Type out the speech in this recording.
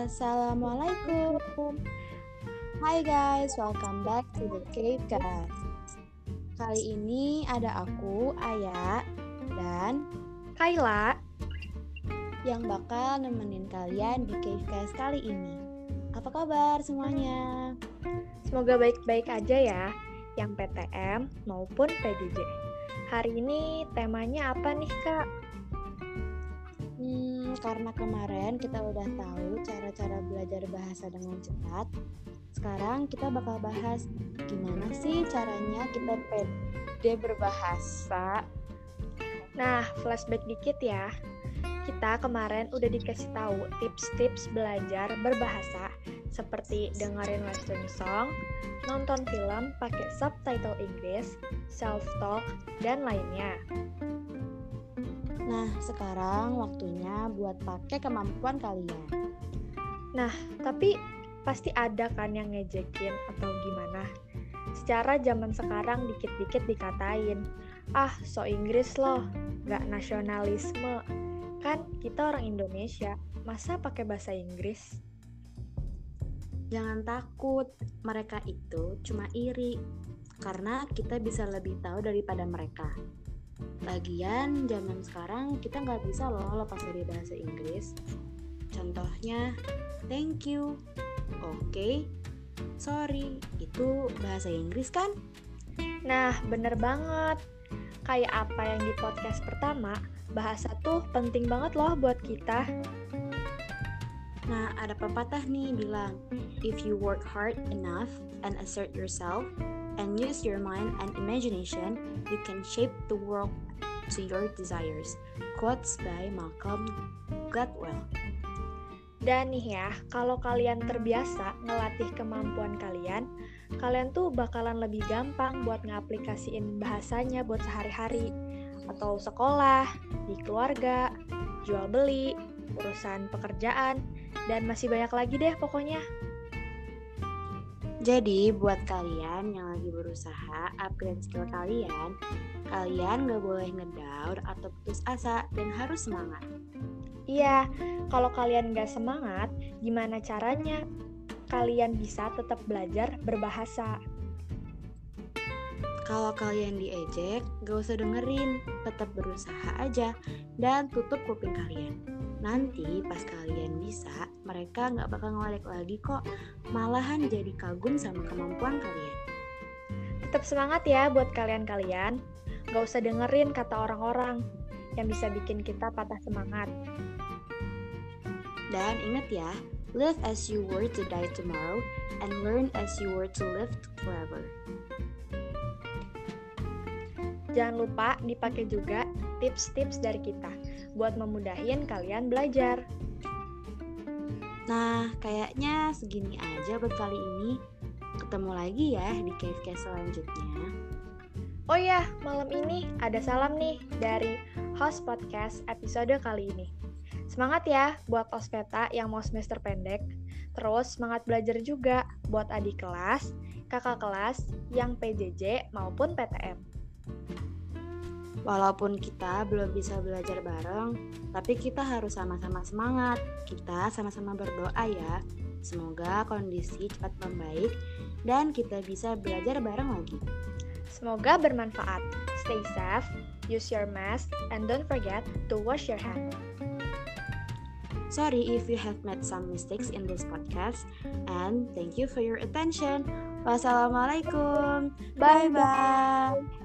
Assalamualaikum. Hai guys, welcome back to the Cave Cast. Kali ini ada aku, Aya, dan Kaila yang bakal nemenin kalian di Cave Cast kali ini. Apa kabar semuanya? Semoga baik-baik aja ya, yang PTM maupun PJJ. Hari ini temanya apa nih kak? Hmm, karena kemarin kita udah tahu cara-cara belajar bahasa dengan cepat, sekarang kita bakal bahas gimana sih caranya kita pede berbahasa. Nah, flashback dikit ya. Kita kemarin udah dikasih tahu tips-tips belajar berbahasa seperti dengerin western song, nonton film pakai subtitle Inggris, self-talk, dan lainnya. Nah, sekarang waktunya buat pakai kemampuan kalian. Nah, tapi pasti ada kan yang ngejekin atau gimana. Secara zaman sekarang dikit-dikit dikatain, ah so Inggris loh, gak nasionalisme. Kan kita orang Indonesia, masa pakai bahasa Inggris? Jangan takut, mereka itu cuma iri. Karena kita bisa lebih tahu daripada mereka. Lagian zaman sekarang kita nggak bisa loh lepas dari bahasa Inggris. Contohnya, thank you, oke, okay, sorry, itu bahasa Inggris kan? Nah, bener banget. Kayak apa yang di podcast pertama, bahasa tuh penting banget loh buat kita. Nah, ada pepatah nih bilang, if you work hard enough and assert yourself, and use your mind and imagination, you can shape the world to your desires. Quotes by Malcolm Gladwell. Dan nih ya, kalau kalian terbiasa ngelatih kemampuan kalian, kalian tuh bakalan lebih gampang buat ngaplikasiin bahasanya buat sehari-hari, atau sekolah, di keluarga, jual beli, urusan pekerjaan, dan masih banyak lagi deh pokoknya. Jadi buat kalian yang lagi berusaha upgrade skill kalian, kalian gak boleh ngedown atau putus asa dan harus semangat. Iya, kalau kalian gak semangat, gimana caranya kalian bisa tetap belajar berbahasa? Kalau kalian diejek, gak usah dengerin, tetap berusaha aja dan tutup kuping kalian. Nanti pas kalian bisa, mereka nggak bakal ngeledek lagi kok, malahan jadi kagum sama kemampuan kalian. Tetap semangat ya buat kalian-kalian, gak usah dengerin kata orang-orang yang bisa bikin kita patah semangat. Dan ingat ya, live as you were to die tomorrow and learn as you were to live forever. Jangan lupa dipakai juga tips-tips dari kita buat memudahin kalian belajar. Nah, kayaknya segini aja buat kali ini. Ketemu lagi ya di cave-cave selanjutnya. Oh ya, malam ini ada salam nih dari host podcast episode kali ini. Semangat ya buat ospeta yang mau semester pendek. Terus semangat belajar juga buat adik kelas, kakak kelas yang PJJ maupun PTM. Walaupun kita belum bisa belajar bareng, tapi kita harus sama-sama semangat. Kita sama-sama berdoa ya. Semoga kondisi cepat membaik dan kita bisa belajar bareng lagi. Semoga bermanfaat. Stay safe, use your mask, and don't forget to wash your hand. Sorry if you have made some mistakes in this podcast, and thank you for your attention. Wassalamualaikum. Bye bye.